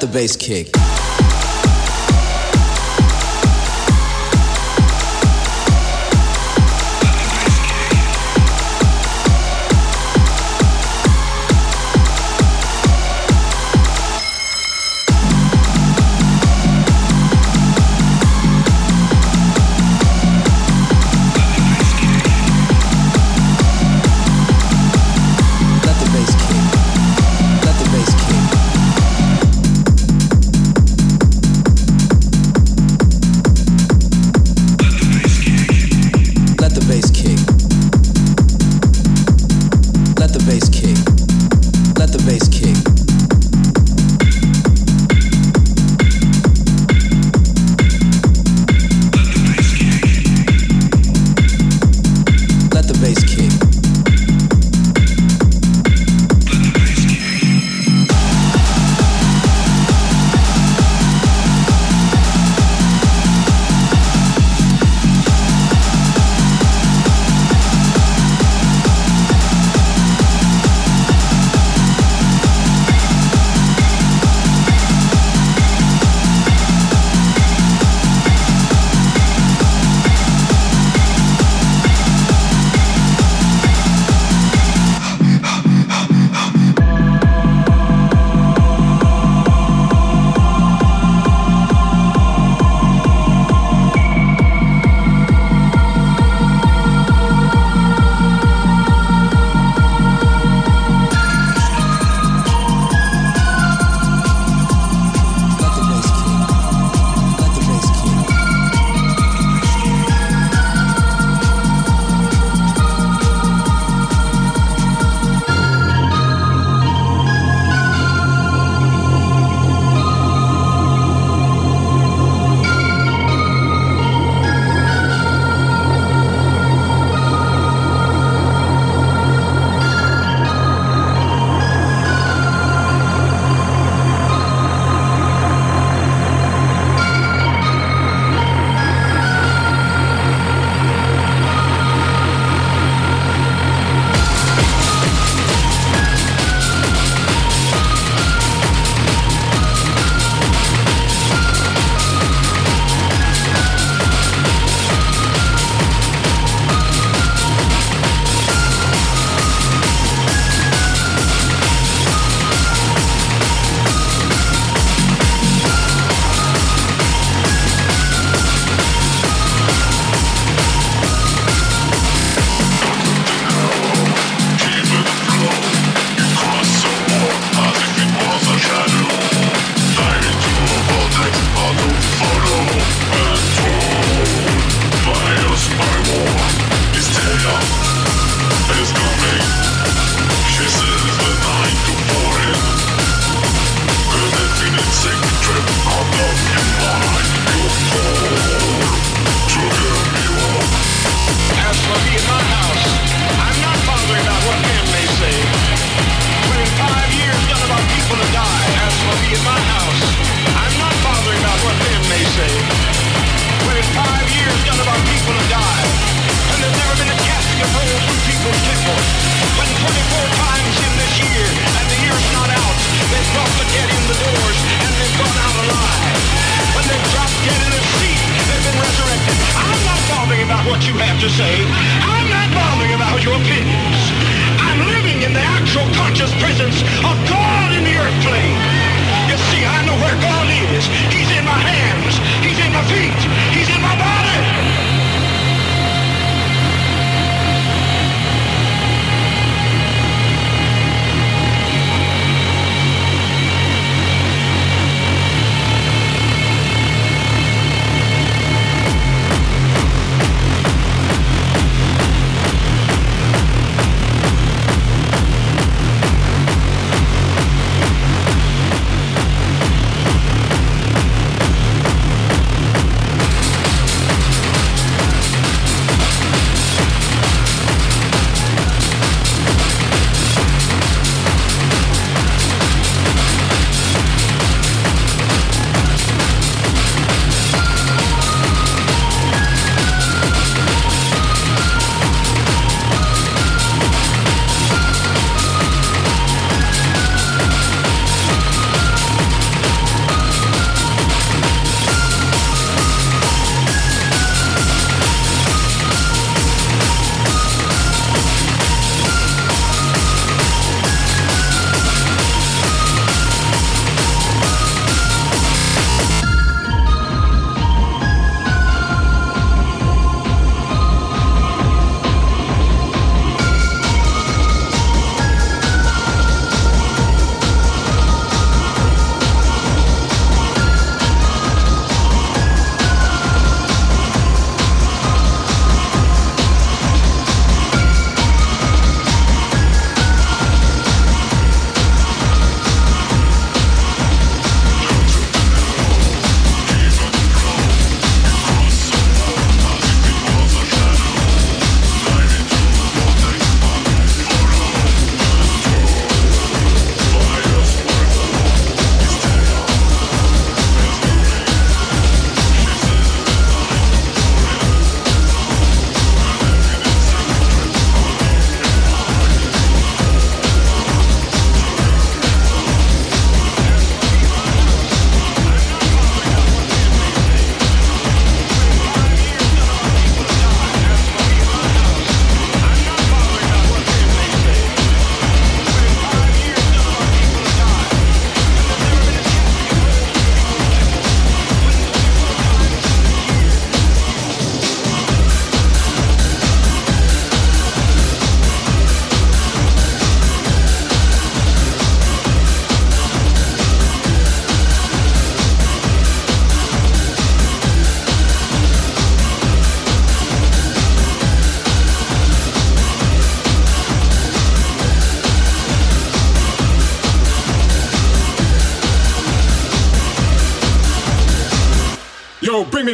the bass kick.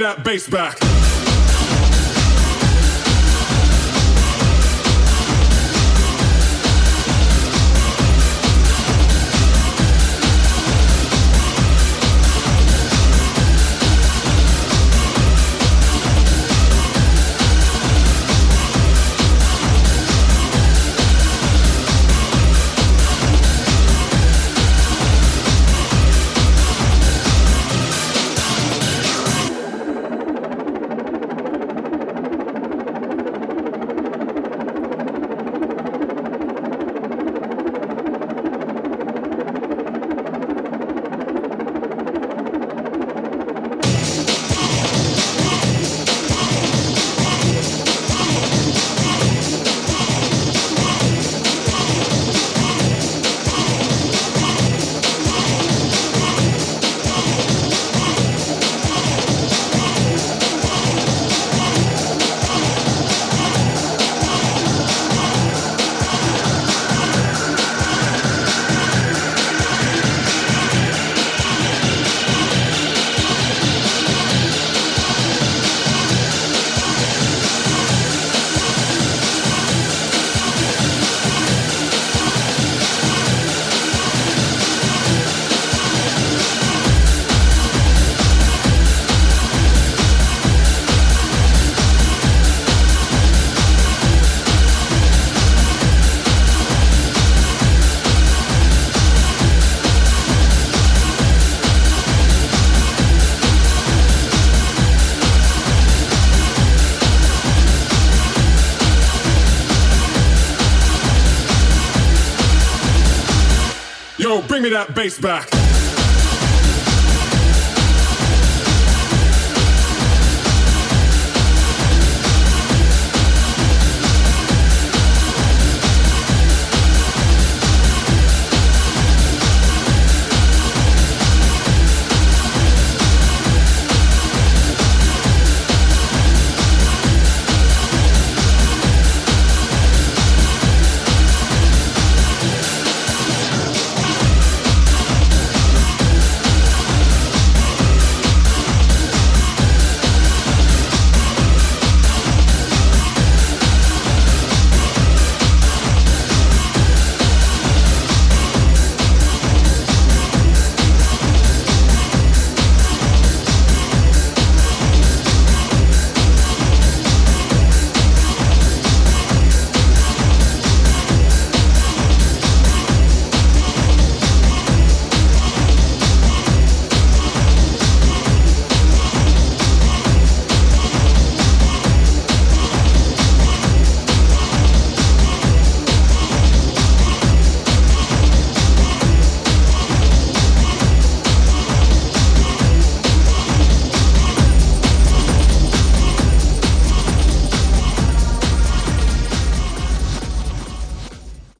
That bass back. That bass back.